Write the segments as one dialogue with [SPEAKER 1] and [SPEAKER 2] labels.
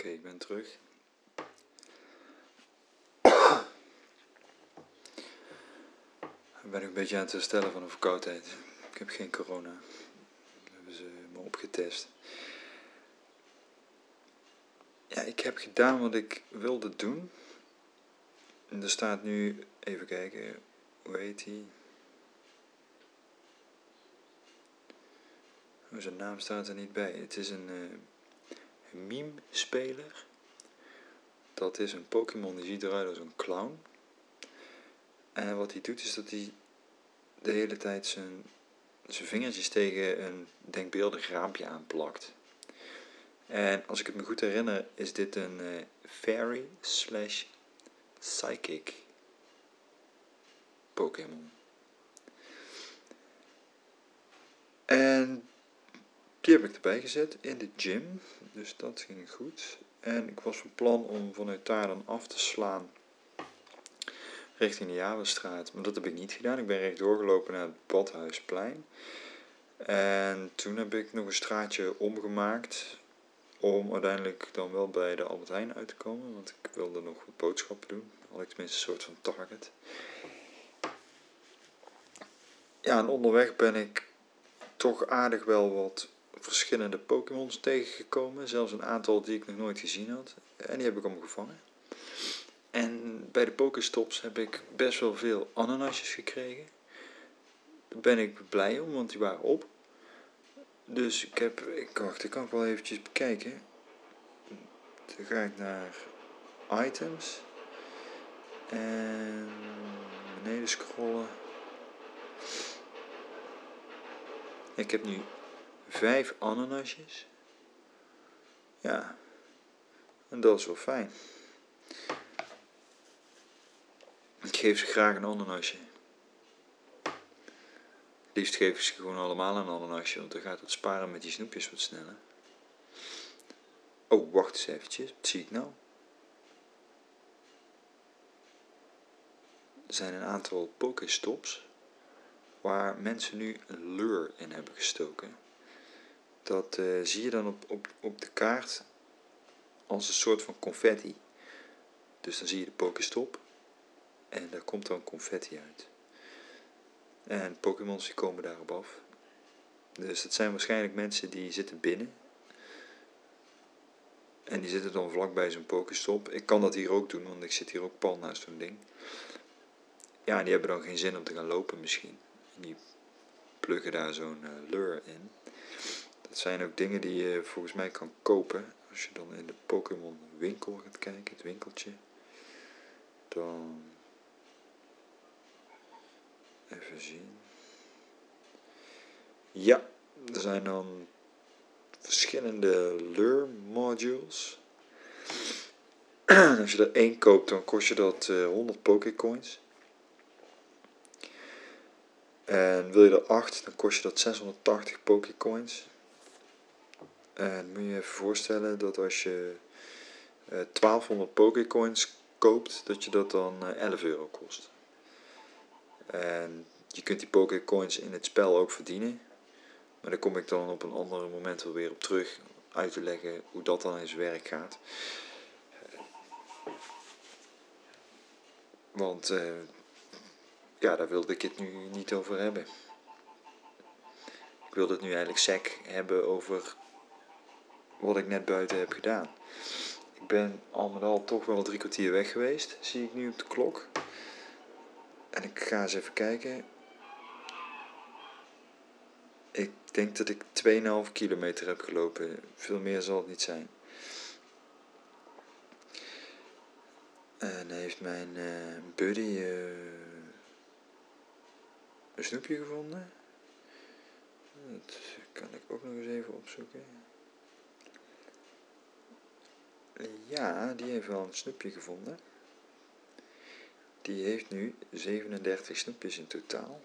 [SPEAKER 1] Oké, ik ben terug. Ik ben een beetje aan het herstellen van een verkoudheid. Ik heb geen corona. Dat hebben ze me opgetest. Ja, ik heb gedaan wat ik wilde doen. En er staat nu, even kijken, hoe heet die? Oh, zijn naam staat er niet bij. Het is een, uh, meme-speler. Dat is een Pokémon die ziet eruit als een clown. En wat hij doet is dat hij de hele tijd zijn, zijn vingertjes tegen een denkbeeldig raampje aanplakt. En als ik het me goed herinner, is dit een uh, fairy slash psychic Pokémon. En die heb ik erbij gezet in de gym, dus dat ging goed. En ik was van plan om vanuit daar dan af te slaan richting de Javenstraat. Maar dat heb ik niet gedaan. Ik ben recht doorgelopen naar het Badhuisplein. En toen heb ik nog een straatje omgemaakt om uiteindelijk dan wel bij de Albert Heijn uit te komen. Want ik wilde nog wat boodschappen doen. Had ik tenminste een soort van target. Ja, en onderweg ben ik toch aardig wel wat verschillende Pokémons tegengekomen. Zelfs een aantal die ik nog nooit gezien had. En die heb ik omgevangen. En bij de Pokéstops heb ik best wel veel ananasjes gekregen. Daar ben ik blij om, want die waren op. Dus ik heb, ik wacht, ik kan wel eventjes bekijken. Dan ga ik naar items. En beneden scrollen. Ik heb nu vijf ananasjes. Ja, en dat is wel fijn. Ik geef ze graag een ananasje. Liefst geef ze gewoon allemaal een ananasje, want dan gaat het sparen met die snoepjes wat sneller. Oh, wacht eens eventjes. Wat zie ik nou? Er zijn een aantal Pokéstops waar mensen nu een lure in hebben gestoken. Dat uh, zie je dan op, op, op de kaart als een soort van confetti. Dus dan zie je de Pokéstop en daar komt dan confetti uit. En Pokémons die komen daarop af. Dus het zijn waarschijnlijk mensen die zitten binnen. En die zitten dan vlakbij zo'n Pokéstop. Ik kan dat hier ook doen, want ik zit hier ook pal naast zo'n ding. Ja, die hebben dan geen zin om te gaan lopen misschien. En die pluggen daar zo'n uh, lure in. Zijn ook dingen die je volgens mij kan kopen. Als je dan in de Pokémon winkel gaat kijken, het winkeltje. Dan. Even zien. Ja, er zijn dan verschillende lure modules. Als je er één koopt, dan kost je dat uh, 100 Pokécoins. En wil je er 8, dan kost je dat 680 Pokécoins. En moet je je even voorstellen dat als je uh, 1200 Pokécoins koopt, dat je dat dan uh, 11 euro kost. En je kunt die Pokécoins in het spel ook verdienen. Maar daar kom ik dan op een ander moment wel weer op terug uit te leggen hoe dat dan in zijn werk gaat. Want uh, ja, daar wilde ik het nu niet over hebben. Ik wilde het nu eigenlijk sec hebben over wat ik net buiten heb gedaan. Ik ben al met al toch wel drie kwartier weg geweest, zie ik nu op de klok. En ik ga eens even kijken. Ik denk dat ik 2,5 kilometer heb gelopen. Veel meer zal het niet zijn. En heeft mijn uh, buddy uh, een snoepje gevonden. Dat kan ik ook nog eens even opzoeken. Ja, die heeft wel een snoepje gevonden. Die heeft nu 37 snoepjes in totaal.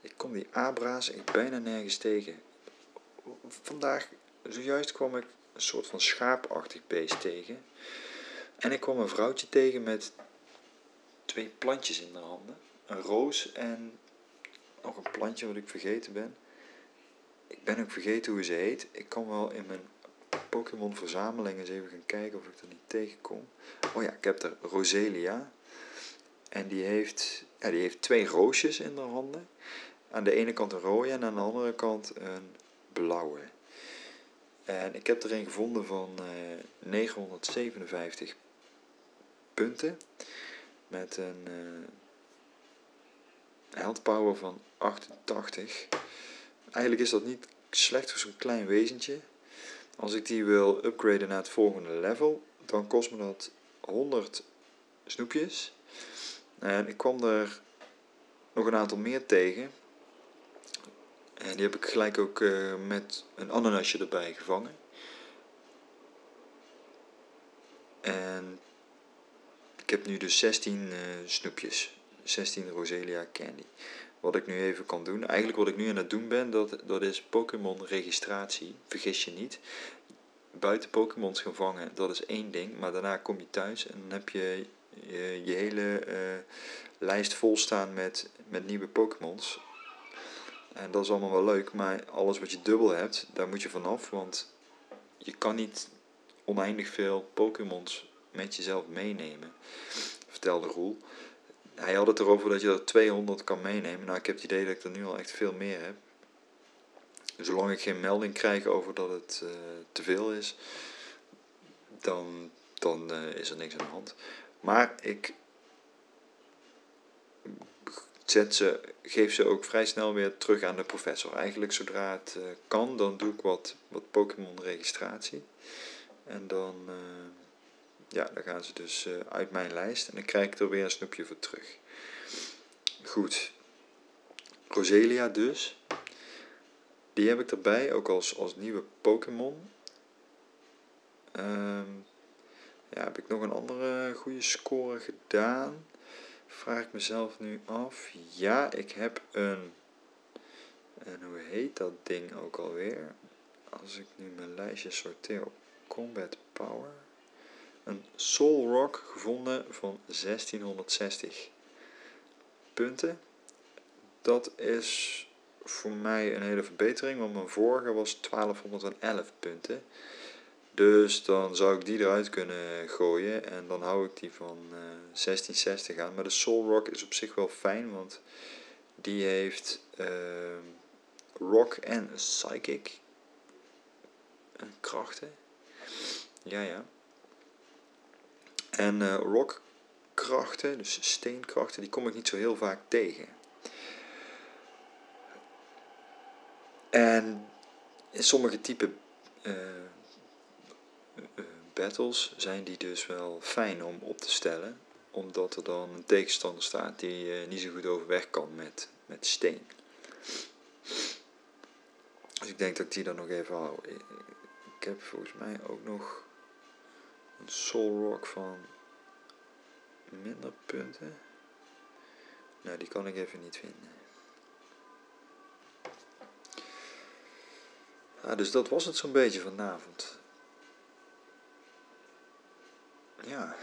[SPEAKER 1] Ik kom die abra's ik bijna nergens tegen. Vandaag, zojuist kwam ik een soort van schaapachtig beest tegen. En ik kwam een vrouwtje tegen met twee plantjes in haar handen. Een roos en nog een plantje wat ik vergeten ben. Ik ben ook vergeten hoe ze heet. Ik kan wel in mijn Pokémon verzameling eens even gaan kijken of ik er niet tegenkom. Oh ja, ik heb er Roselia. En die heeft, ja, die heeft twee roosjes in haar handen. Aan de ene kant een rode en aan de andere kant een blauwe. En ik heb er een gevonden van uh, 957 punten. Met een uh, power van 88. Eigenlijk is dat niet slecht voor zo'n klein wezentje. Als ik die wil upgraden naar het volgende level, dan kost me dat 100 snoepjes. En ik kwam er nog een aantal meer tegen. En die heb ik gelijk ook uh, met een ananasje erbij gevangen. En ik heb nu dus 16 uh, snoepjes. 16 Roselia Candy. Wat ik nu even kan doen. Eigenlijk wat ik nu aan het doen ben, dat, dat is Pokémon registratie. Vergis je niet. Buiten Pokémons gaan vangen, dat is één ding. Maar daarna kom je thuis en dan heb je je, hele uh, lijst vol staan met, met nieuwe Pokémons. En dat is allemaal wel leuk, maar alles wat je dubbel hebt, daar moet je vanaf. Want je kan niet oneindig veel Pokémons met jezelf meenemen, vertelde Roel. Hij had het erover dat je er 200 kan meenemen. Nou, ik heb het idee dat ik er nu al echt veel meer heb. Zolang ik geen melding krijg over dat het uh, te veel is, dan, dan uh, is er niks aan de hand. Maar ik zet ze, geef ze ook vrij snel weer terug aan de professor. Eigenlijk zodra het uh, kan, dan doe ik wat, wat Pokémon registratie. En dan, ja, dan gaan ze dus uh, uit mijn lijst en dan krijg ik er weer een snoepje voor terug. Goed. Roselia dus. Die heb ik erbij, ook als, als nieuwe Pokémon. Um, ja, heb ik nog een andere goede score gedaan? Vraag ik mezelf nu af. Ja, ik heb een. En hoe heet dat ding ook alweer? Als ik nu mijn lijstje sorteer op Combat Power. Een Soul Rock gevonden van 1660 punten. Dat is voor mij een hele verbetering, want mijn vorige was 1211 punten. Dus dan zou ik die eruit kunnen gooien en dan hou ik die van uh, eh, 1660 aan. Maar de Soul Rock is op zich wel fijn, want die heeft uh, rock en psychic krachten. Ja, ja. En uh, rock krachten, dus steenkrachten, die kom ik niet zo heel vaak tegen. En in sommige typen uh, battles zijn die dus wel fijn om op te stellen. Omdat er dan een tegenstander staat die uh, niet zo goed overweg kan met, met steen. Dus ik denk dat ik die dan nog even hou. Ik heb volgens mij ook nog een Soul Rock van minder punten. Nou, die kan ik even niet vinden. Ja, dus dat was het zo'n beetje vanavond. Ja.